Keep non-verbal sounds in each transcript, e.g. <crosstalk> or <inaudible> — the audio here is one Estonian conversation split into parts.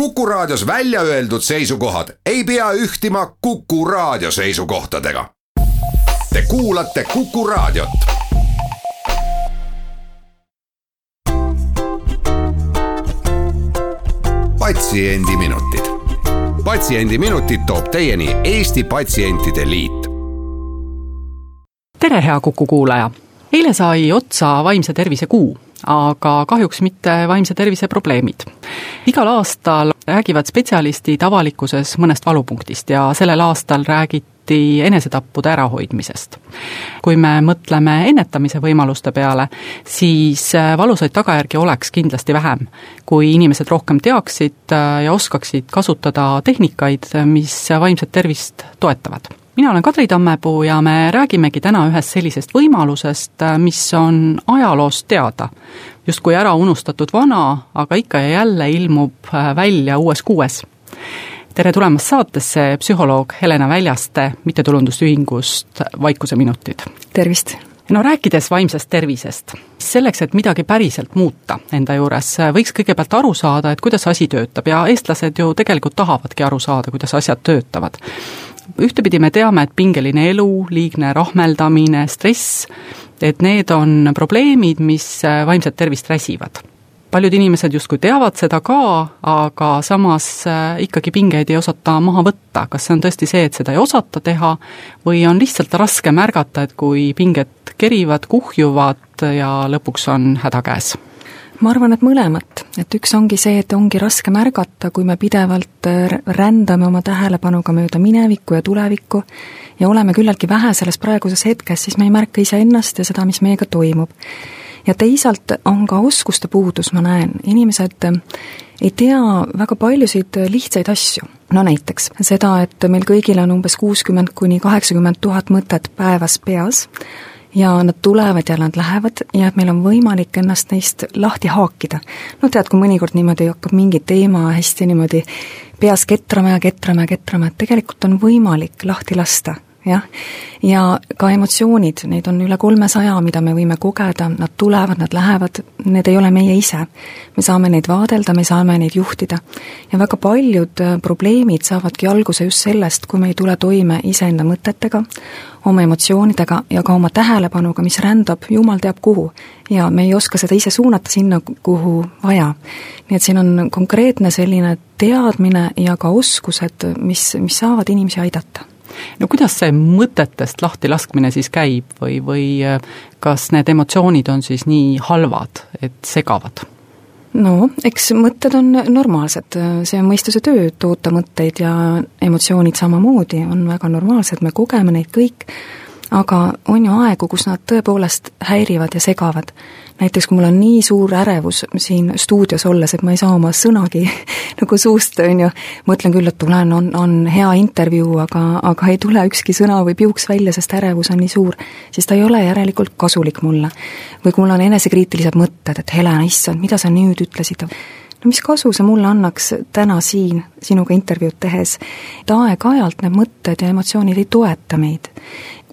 Kuku Raadios välja öeldud seisukohad ei pea ühtima Kuku Raadio seisukohtadega. Te kuulate Kuku Raadiot. patsiendiminutid, Patsiendiminutid toob teieni Eesti Patsientide Liit. tere, hea Kuku kuulaja! eile sai otsa vaimse tervise kuu aga kahjuks mitte vaimse tervise probleemid. igal aastal räägivad spetsialistid avalikkuses mõnest valupunktist ja sellel aastal räägiti enesetappude ärahoidmisest. kui me mõtleme ennetamise võimaluste peale, siis valusaid tagajärgi oleks kindlasti vähem, kui inimesed rohkem teaksid ja oskaksid kasutada tehnikaid, mis vaimset tervist toetavad mina olen Kadri Tammepuu ja me räägimegi täna ühest sellisest võimalusest, mis on ajaloost teada. justkui ära unustatud vana, aga ikka ja jälle ilmub äh, välja uues kuues. tere tulemast saatesse, psühholoog Helena Väljaste mittetulundusühingust Vaikuseminutid. tervist! no rääkides vaimsest tervisest, selleks, et midagi päriselt muuta enda juures, võiks kõigepealt aru saada, et kuidas asi töötab ja eestlased ju tegelikult tahavadki aru saada, kuidas asjad töötavad ühtepidi me teame, et pingeline elu, liigne rahmeldamine, stress, et need on probleemid, mis äh, vaimset tervist räsivad. paljud inimesed justkui teavad seda ka, aga samas äh, ikkagi pingeid ei osata maha võtta, kas see on tõesti see, et seda ei osata teha või on lihtsalt raske märgata, et kui pinged kerivad, kuhjuvad ja lõpuks on häda käes ma arvan, et mõlemat, et üks ongi see, et ongi raske märgata, kui me pidevalt äh, rändame oma tähelepanuga mööda minevikku ja tulevikku ja oleme küllaltki vähe selles praeguses hetkes, siis me ei märka iseennast ja seda, mis meiega toimub. ja teisalt on ka oskuste puudus, ma näen, inimesed äh, ei tea väga paljusid äh, lihtsaid asju. no näiteks seda, et meil kõigil on umbes kuuskümmend kuni kaheksakümmend tuhat mõtet päevas peas, ja nad tulevad ja nad lähevad ja et meil on võimalik ennast neist lahti haakida. no tead, kui mõnikord niimoodi hakkab mingi teema hästi niimoodi peas ketrama ja ketrama ja ketrama, et tegelikult on võimalik lahti lasta jah, ja ka emotsioonid, neid on üle kolmesaja, mida me võime kogeda, nad tulevad, nad lähevad, need ei ole meie ise. me saame neid vaadelda, me saame neid juhtida. ja väga paljud äh, probleemid saavadki alguse just sellest, kui me ei tule toime iseenda mõtetega, oma emotsioonidega ja ka oma tähelepanuga, mis rändab jumal teab kuhu. ja me ei oska seda ise suunata sinna, kuhu vaja. nii et siin on konkreetne selline teadmine ja ka oskused, mis, mis saavad inimesi aidata no kuidas see mõtetest lahtilaskmine siis käib või, või äh, kas need emotsioonid on siis nii halvad, et segavad? no eks mõtted on normaalsed, see on mõistuse töö, toota mõtteid ja emotsioonid samamoodi on väga normaalsed, me kogeme neid kõik, aga on ju aegu, kus nad tõepoolest häirivad ja segavad. Näiteks kui mul on nii suur ärevus siin stuudios olles, et ma ei saa oma sõnagi <laughs> nagu suust, on ju, mõtlen küll, et tulen, on, on hea intervjuu, aga, aga ei tule ükski sõna või piuks välja, sest ärevus on nii suur, siis ta ei ole järelikult kasulik mulle. või kui mul on enesekriitilised mõtted, et Helena, issand, mida sa nüüd ütlesid, no mis kasu see mulle annaks täna siin sinuga intervjuud tehes, et aeg-ajalt need mõtted ja emotsioonid ei toeta meid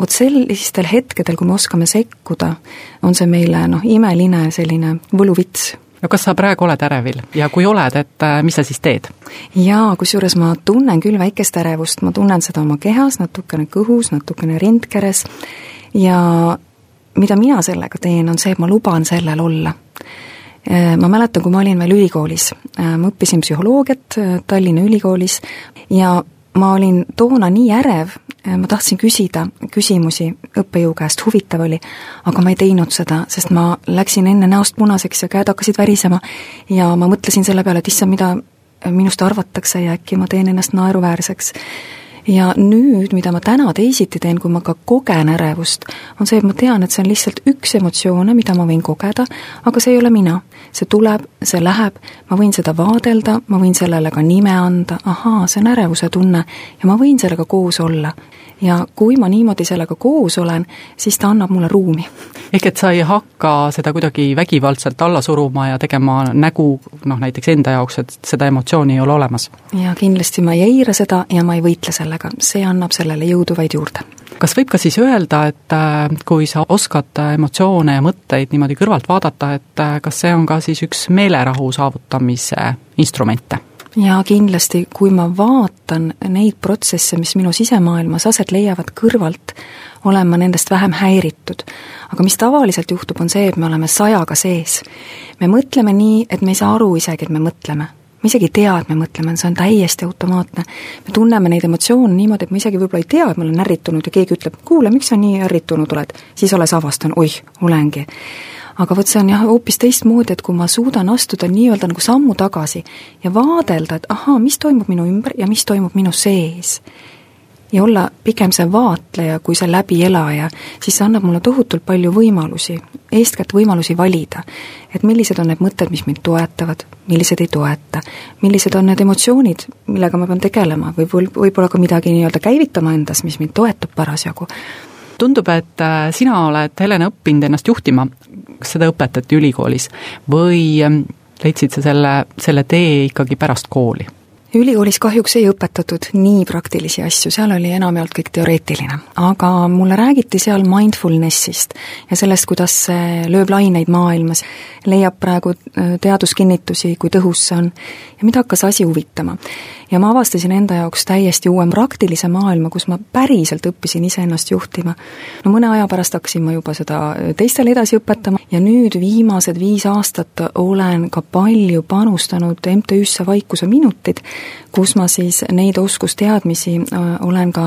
vot sellistel hetkedel, kui me oskame sekkuda, on see meile noh, imeline selline võluvits. No kas sa praegu oled ärevil? Ja kui oled, et äh, mis sa siis teed? jaa, kusjuures ma tunnen küll väikest ärevust, ma tunnen seda oma kehas, natukene kõhus, natukene rindkeres. Ja mida mina sellega teen, on see, et ma luban sellel olla. Äh, ma mäletan, kui ma olin veel ülikoolis, äh, ma õppisin psühholoogiat Tallinna Ülikoolis. Ja ma olin toona nii ärev, Äh, ma tahtsin küsida küsimusi õppejõu käest, huvitav oli, aga ma ei teinud seda, sest ma läksin enne näost punaseks ja käed hakkasid värisema ja ma mõtlesin selle peale, et issand, mida minust arvatakse ja äkki ma teen ennast naeruväärseks ja nüüd, mida ma täna teisiti teen, kui ma ka kogen ärevust, on see, et ma tean, et see on lihtsalt üks emotsioone, mida ma võin kogeda, aga see ei ole mina. See tuleb, see läheb, ma võin seda vaadelda, ma võin sellele ka nime anda, ahaa, see on ärevuse tunne ja ma võin sellega koos olla ja kui ma niimoodi sellega koos olen, siis ta annab mulle ruumi. <laughs> ehk et sa ei hakka seda kuidagi vägivaldselt alla suruma ja tegema nägu noh, näiteks enda jaoks, et seda emotsiooni ei ole olemas? jaa, kindlasti ma ei eira seda ja ma ei võitle sellega, see annab sellele jõudu vaid juurde. Kas võib ka siis öelda, et äh, kui sa oskad emotsioone ja mõtteid niimoodi kõrvalt vaadata, et äh, kas see on ka siis üks meelerahu saavutamise instrumente? ja kindlasti, kui ma vaatan neid protsesse, mis minu sisemaailmas aset leiavad kõrvalt, olen ma nendest vähem häiritud. aga mis tavaliselt juhtub, on see, et me oleme sajaga sees. me mõtleme nii, et me ei saa aru isegi, et me mõtleme. Me isegi ei tea, et me mõtleme, see on täiesti automaatne. me tunneme neid emotsioone niimoodi, et ma isegi võib-olla ei tea, et ma olen ärritunud ja keegi ütleb, kuule, miks sa nii ärritunud oled, siis alles avastan, oih, olengi aga vot see on jah, hoopis teistmoodi, et kui ma suudan astuda nii-öelda nagu sammu tagasi ja vaadelda, et ahaa, mis toimub minu ümber ja mis toimub minu sees, ja olla pigem see vaatleja kui see läbielaja, siis see annab mulle tohutult palju võimalusi, eeskätt võimalusi valida. et millised on need mõtted, mis mind toetavad, millised ei toeta, millised on need emotsioonid, millega ma pean tegelema või võib-olla ka midagi nii-öelda käivitama endas, mis mind toetab parasjagu tundub, et äh, sina oled, Helena, õppinud ennast juhtima, kas seda õpetati ülikoolis või ähm, leidsid sa selle, selle tee ikkagi pärast kooli? Ülikoolis kahjuks ei õpetatud nii praktilisi asju, seal oli enamjaolt kõik teoreetiline. aga mulle räägiti seal mindfulnessist ja sellest, kuidas see lööb laineid maailmas, leiab praegu äh, teaduskinnitusi, kui tõhus see on, ja mind hakkas asi huvitama ja ma avastasin enda jaoks täiesti uue praktilise maailma, kus ma päriselt õppisin iseennast juhtima. no mõne aja pärast hakkasin ma juba seda teistele edasi õpetama ja nüüd viimased viis aastat olen ka palju panustanud MTÜ-sse Vaikuse minutid, kus ma siis neid oskusteadmisi äh, olen ka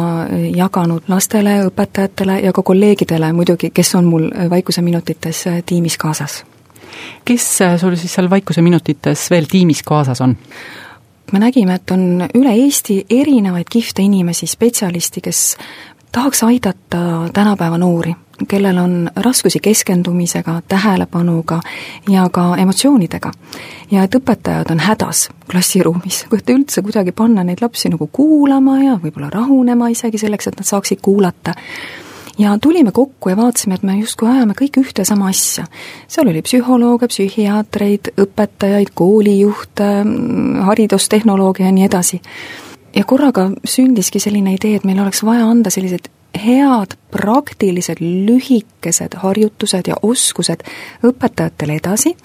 jaganud lastele, õpetajatele ja ka kolleegidele muidugi, kes on mul Vaikuse minutites äh, tiimis kaasas kes äh, sul siis seal Vaikuse minutites veel tiimis kaasas on? Me nägime, et on üle Eesti erinevaid kihvte inimesi, spetsialisti, kes tahaks aidata tänapäeva noori, kellel on raskusi keskendumisega, tähelepanuga ja ka emotsioonidega. ja et õpetajad on hädas klassiruumis, et üldse kuidagi panna neid lapsi nagu kuulama ja võib-olla rahunema isegi selleks, et nad saaksid kuulata ja tulime kokku ja vaatasime, et me justkui ajame kõik ühte sama asja. seal oli psühholooge, psühhiaatreid, õpetajaid, koolijuhte, haridustehnolooge ja nii edasi. ja korraga sündiski selline idee, et meil oleks vaja anda sellised head, praktilised, lühikesed harjutused ja oskused õpetajatele edasi,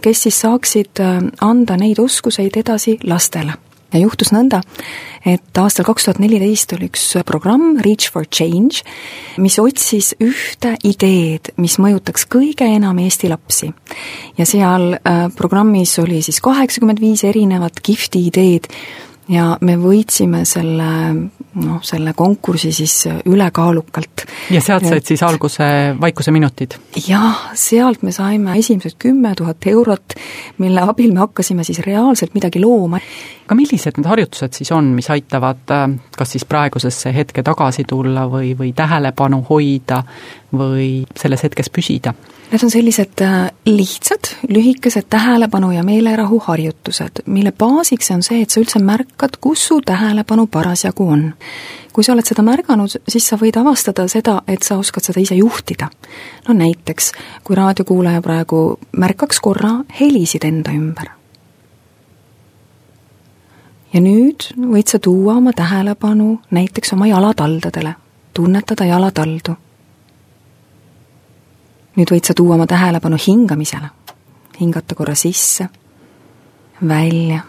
kes siis saaksid äh, anda neid oskuseid edasi lastele ja juhtus nõnda, et aastal kaks tuhat neliteist oli üks programm, Reach for Change, mis otsis ühte ideed, mis mõjutaks kõige enam Eesti lapsi. ja seal äh, programmis oli siis kaheksakümmend viis erinevat kihvti ideed ja me võitsime selle noh, selle konkursi siis ülekaalukalt. ja sealt said siis alguse Vaikuse minutid? jah, sealt me saime esimesed kümme tuhat eurot, mille abil me hakkasime siis reaalselt midagi looma. Aga millised need harjutused siis on, mis aitavad äh, kas siis praegusesse hetke tagasi tulla või, või tähelepanu hoida või selles hetkes püsida? Need on sellised äh, lihtsad, lühikesed tähelepanu ja meelerahu harjutused, mille baasiks on see, et sa üldse märkad, kus su tähelepanu parasjagu on. kui sa oled seda märganud, siis sa võid avastada seda, et sa oskad seda ise juhtida. no näiteks, kui raadiokuulaja praegu märkaks korra helisid enda ümber. Ja nüüd võid sa tuua oma tähelepanu näiteks oma jalataldadele, tunnetada jalataldu nüüd võid sa tuua oma tähelepanu hingamisele. hingata korra sisse, välja.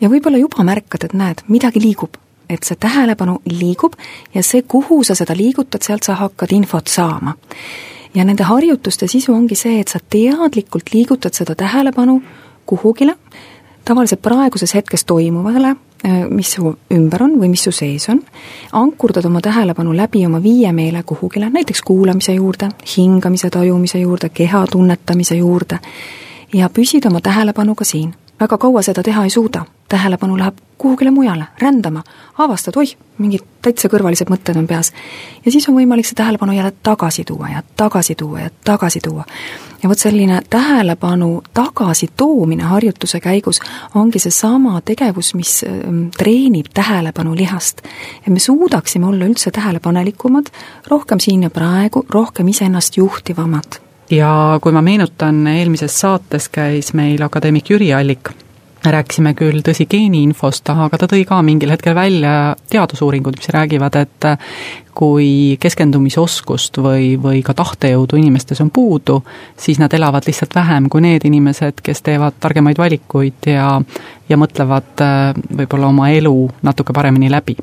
ja võib-olla juba märkad, et näed, midagi liigub, et see tähelepanu liigub ja see, kuhu sa seda liigutad, sealt sa hakkad infot saama. ja nende harjutuste sisu ongi see, et sa teadlikult liigutad seda tähelepanu kuhugile, tavaliselt praeguses hetkes toimuvale Äh, mis su ümber on või mis su sees on, ankurdad oma tähelepanu läbi oma viie meele kuhugile, näiteks kuulamise juurde, hingamise tajumise juurde, keha tunnetamise juurde ja püsid oma tähelepanuga siin väga kaua seda teha ei suuda, tähelepanu läheb kuhugile mujale, rändama, avastad, oih, mingid täitsa kõrvalised mõtted on peas. ja siis on võimalik see tähelepanu jälle tagasi tuua ja tagasi tuua ja tagasi tuua. ja vot selline tähelepanu tagasitoomine harjutuse käigus ongi seesama tegevus, mis ähm, treenib tähelepanu lihast. et me suudaksime olla üldse tähelepanelikumad, rohkem siin ja praegu, rohkem iseennast juhtivamad ja kui ma meenutan, eelmises saates käis meil akadeemik Jüri Allik. Rääkisime küll, tõsi, geeniinfost, aga ta tõi ka mingil hetkel välja teadusuuringud, mis räägivad, et kui keskendumisoskust või, või ka tahtejõudu inimestes on puudu, siis nad elavad lihtsalt vähem kui need inimesed, kes teevad targemaid valikuid ja ja mõtlevad võib-olla oma elu natuke paremini läbi.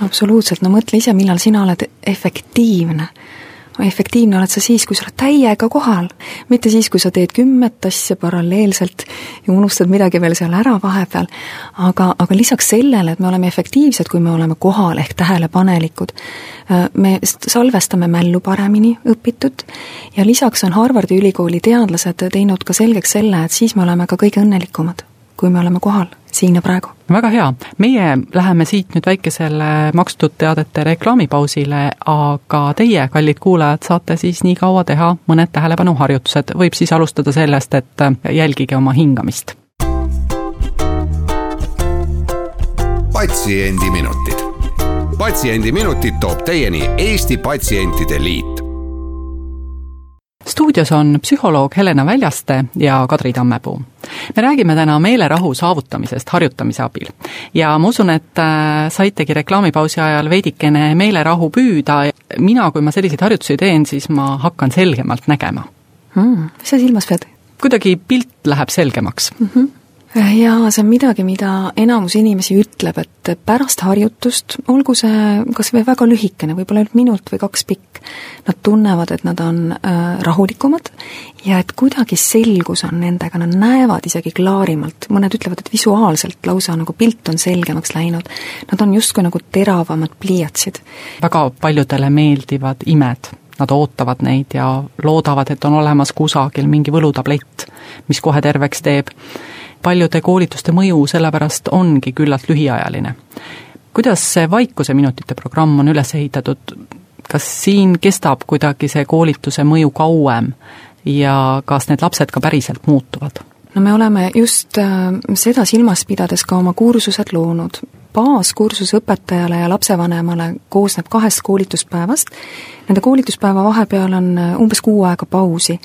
absoluutselt, no mõtle ise, millal sina oled efektiivne efektiivne oled sa siis, kui sa oled täiega kohal, mitte siis, kui sa teed kümmet asja paralleelselt ja unustad midagi veel seal ära vahepeal. aga, aga lisaks sellele, et me oleme efektiivsed, kui me oleme kohal ehk tähelepanelikud, äh, me salvestame mällu paremini õpitut ja lisaks on Harvardi ülikooli teadlased teinud ka selgeks selle, et siis me oleme ka kõige õnnelikumad, kui me oleme kohal, siin ja praegu väga hea, meie läheme siit nüüd väikesele makstud teadete reklaamipausile, aga teie, kallid kuulajad, saate siis nii kaua teha mõned tähelepanuharjutused, võib siis alustada sellest, et jälgige oma hingamist. patsiendiminutid. patsiendiminutid toob teieni Eesti Patsientide Liit stuudios on psühholoog Helena Väljaste ja Kadri Tammepuu. me räägime täna meelerahu saavutamisest harjutamise abil. ja ma usun, et äh, saitegi reklaamipausi ajal veidikene meelerahu püüda, mina, kui ma selliseid harjutusi teen, siis ma hakkan selgemalt nägema hmm,. mis sa silmas pead? kuidagi pilt läheb selgemaks mm. -hmm jaa, see on midagi, mida enamus inimesi ütleb, et pärast harjutust, olgu see kas või väga lühikene, võib-olla ainult minut või kaks pikk, nad tunnevad, et nad on äh, rahulikumad ja et kuidagi selgus on nendega, nad näevad isegi klaarimalt, mõned ütlevad, et visuaalselt lausa nagu pilt on selgemaks läinud. Nad on justkui nagu teravamad pliiatsid. väga paljudele meeldivad imed nad ootavad neid ja loodavad, et on olemas kusagil mingi võlutablett, mis kohe terveks teeb paljude koolituste mõju sellepärast ongi küllalt lühiajaline. kuidas see vaikuseminutite programm on üles ehitatud, kas siin kestab kuidagi see koolituse mõju kauem ja kas need lapsed ka päriselt muutuvad? no me oleme just äh, seda silmas pidades ka oma kursused loonud. baaskursus õpetajale ja lapsevanemale koosneb kahest koolituspäevast. Nende koolituspäeva vahepeal on äh, umbes kuu aega pausi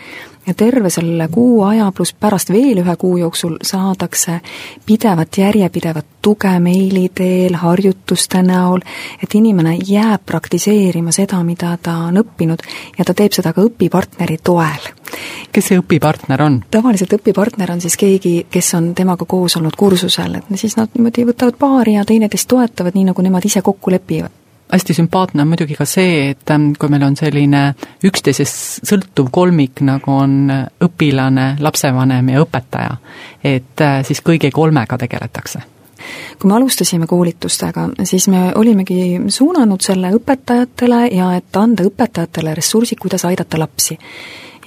ja terve selle kuu aja pluss pärast veel ühe kuu jooksul saadakse pidevat järjepidevat tuge meili teel, harjutuste näol, et inimene jääb praktiseerima seda, mida ta on õppinud ja ta teeb seda ka õpipartneri toel. kes see õpipartner on? tavaliselt õpipartner on siis keegi, kes on temaga koos olnud kursusel, et siis nad niimoodi võtavad paari ja teineteist toetavad, nii nagu nemad ise kokku lepivad hästi sümpaatne on muidugi ka see, et ähm, kui meil on selline üksteisest sõltuv kolmik, nagu on õpilane, lapsevanem ja õpetaja, et äh, siis kõigi kolmega tegeletakse kui me alustasime koolitustega, siis me olimegi suunanud selle õpetajatele ja et anda õpetajatele ressursid, kuidas aidata lapsi.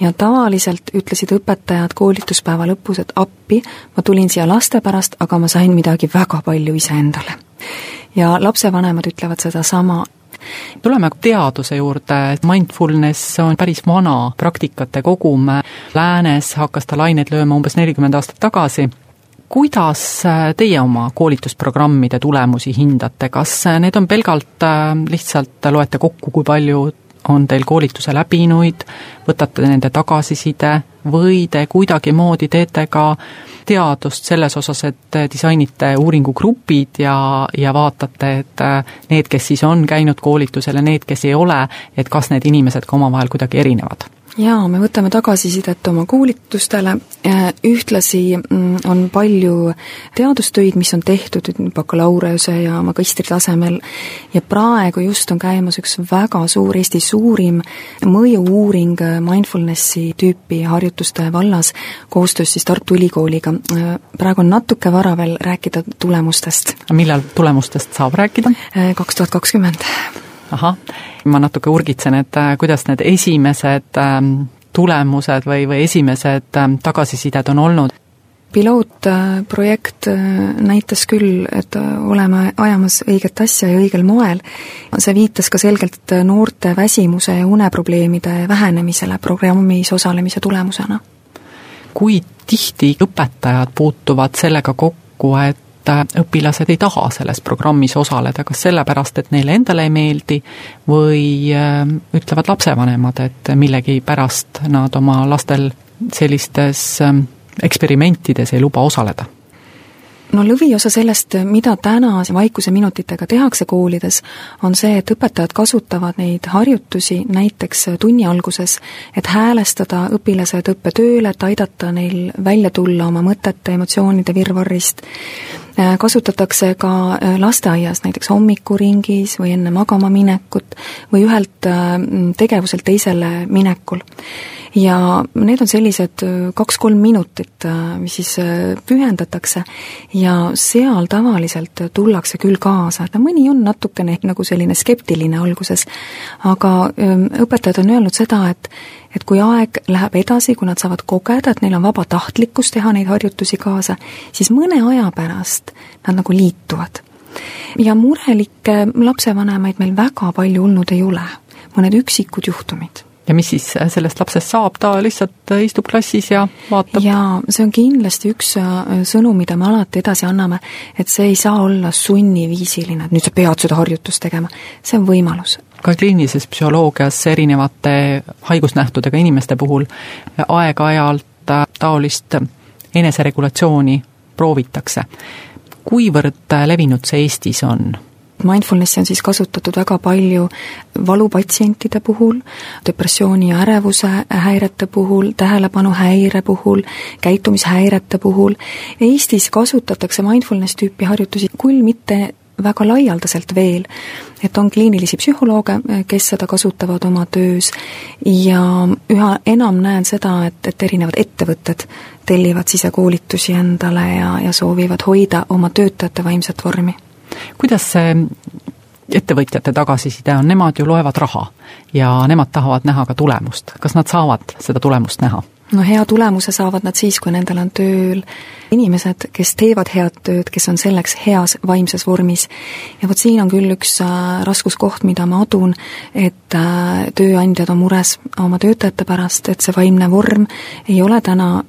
ja tavaliselt ütlesid õpetajad koolituspäeva lõpus, et appi, ma tulin siia laste pärast, aga ma sain midagi väga palju iseendale ja lapsevanemad ütlevad sedasama. Tuleme teaduse juurde, mindfulness on päris vana praktikate kogum, läänes hakkas ta laineid lööma umbes nelikümmend aastat tagasi, kuidas teie oma koolitusprogrammide tulemusi hindate, kas need on pelgalt lihtsalt loete kokku, kui palju on teil koolituse läbinuid, võtate nende tagasiside või te kuidagimoodi teete ka teadust selles osas, et disainite uuringugrupid ja, ja vaatate, et need, kes siis on käinud koolitusel ja need, kes ei ole, et kas need inimesed ka omavahel kuidagi erinevad jaa, me võtame tagasisidet oma koolitustele, ühtlasi mm, on palju teadustöid, mis on tehtud bakalaureuse ja magistri tasemel ja praegu just on käimas üks väga suur, Eesti suurim mõju-uuring mindfulnessi tüüpi harjutuste vallas koostöös siis Tartu Ülikooliga. praegu on natuke vara veel rääkida tulemustest. millal tulemustest saab rääkida? kaks tuhat kakskümmend ahah, ma natuke urgitsen, et äh, kuidas need esimesed ähm, tulemused või, või esimesed ähm, tagasisided on olnud? pilootprojekt äh, näitas küll, et äh, oleme ajamas õiget asja ja õigel moel. see viitas ka selgelt noorte väsimuse ja uneprobleemide vähenemisele programmis osalemise tulemusena. kui tihti õpetajad puutuvad sellega kokku, et et õpilased ei taha selles programmis osaleda, kas sellepärast, et neile endale ei meeldi või äh, ütlevad lapsevanemad, et millegipärast nad oma lastel sellistes äh, eksperimentides ei luba osaleda? no lõviosa sellest, mida täna vaikuseminutitega tehakse koolides, on see, et õpetajad kasutavad neid harjutusi näiteks tunni alguses, et häälestada õpilased õppetööle, et aidata neil välja tulla oma mõtete, emotsioonide virvarrist, kasutatakse ka lasteaias näiteks hommikuringis või enne magama minekut või ühelt tegevuselt teisele minekul. Ja need on sellised äh, kaks-kolm minutit, äh, mis siis äh, pühendatakse ja seal tavaliselt tullakse küll kaasa, et no mõni on natukene nagu selline skeptiline alguses, aga ähm, õpetajad on öelnud seda, et et kui aeg läheb edasi, kui nad saavad kogeda, et neil on vabatahtlikkus teha neid harjutusi kaasa, siis mõne aja pärast nad nagu liituvad. ja murelikke lapsevanemaid meil väga palju olnud ei ole, mõned üksikud juhtumid ja mis siis sellest lapsest saab, ta lihtsalt istub klassis ja vaatab? jaa, see on kindlasti üks äh, sõnum, mida me alati edasi anname, et see ei saa olla sunniviisiline, et nüüd sa pead seda harjutust tegema, see on võimalus. ka kliinilises psühholoogias erinevate haigusnähtudega inimeste puhul aeg-ajalt taolist eneseregulatsiooni proovitakse. kuivõrd levinud see Eestis on? Mindfulnessi on siis kasutatud väga palju valupatsientide puhul, depressiooni ja ärevuse häirete puhul, tähelepanuhäire puhul, käitumishäirete puhul. Eestis kasutatakse mindfulness tüüpi harjutusi küll mitte väga laialdaselt veel, et on kliinilisi psühholooge, kes seda kasutavad oma töös ja üha enam näen seda, et, et erinevad ettevõtted tellivad sisekoolitusi endale ja, ja soovivad hoida oma töötajate vaimset vormi kuidas see ettevõtjate tagasiside on, nemad ju loevad raha ja nemad tahavad näha ka tulemust, kas nad saavad seda tulemust näha? no hea tulemuse saavad nad siis, kui nendel on tööl inimesed, kes teevad head tööd, kes on selleks heas vaimses vormis. ja vot siin on küll üks äh, raskuskoht, mida ma adun, et äh, tööandjad on mures oma töötajate pärast, et see vaimne vorm ei ole täna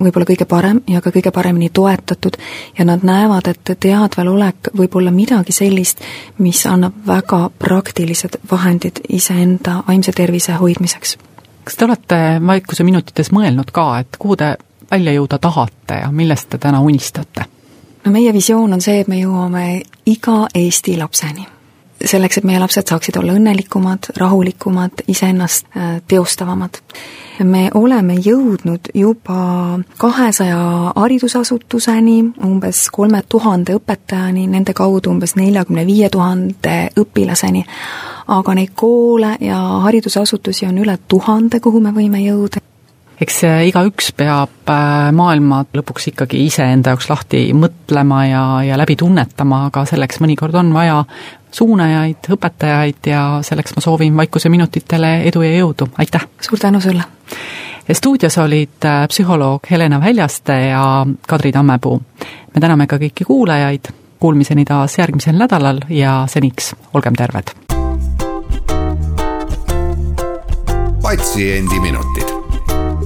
võib-olla kõige parem ja ka kõige paremini toetatud ja nad näevad, et teadvelolek võib olla midagi sellist, mis annab väga praktilised vahendid iseenda vaimse tervise hoidmiseks. kas te olete vaikuse minutites mõelnud ka, et kuhu te välja jõuda tahate ja millest te täna unistate? no meie visioon on see, et me jõuame iga Eesti lapseni selleks, et meie lapsed saaksid olla õnnelikumad, rahulikumad, iseennast äh, teostavamad me oleme jõudnud juba kahesaja haridusasutuseni, umbes kolme tuhande õpetajani, nende kaudu umbes neljakümne viie tuhande õpilaseni. aga neid koole ja haridusasutusi on üle tuhande, kuhu me võime jõuda eks igaüks peab äh, maailma lõpuks ikkagi iseenda jaoks lahti mõtlema ja, ja läbi tunnetama, aga selleks mõnikord on vaja suunajaid, õpetajaid ja selleks ma soovin Vaikuse minutitele edu ja jõudu, aitäh! suur tänu sulle! stuudios olid äh, psühholoog Helena Väljaste ja Kadri Tammepuu. me täname ka kõiki kuulajaid, kuulmiseni taas järgmisel nädalal ja seniks olgem terved! patsiendiminutid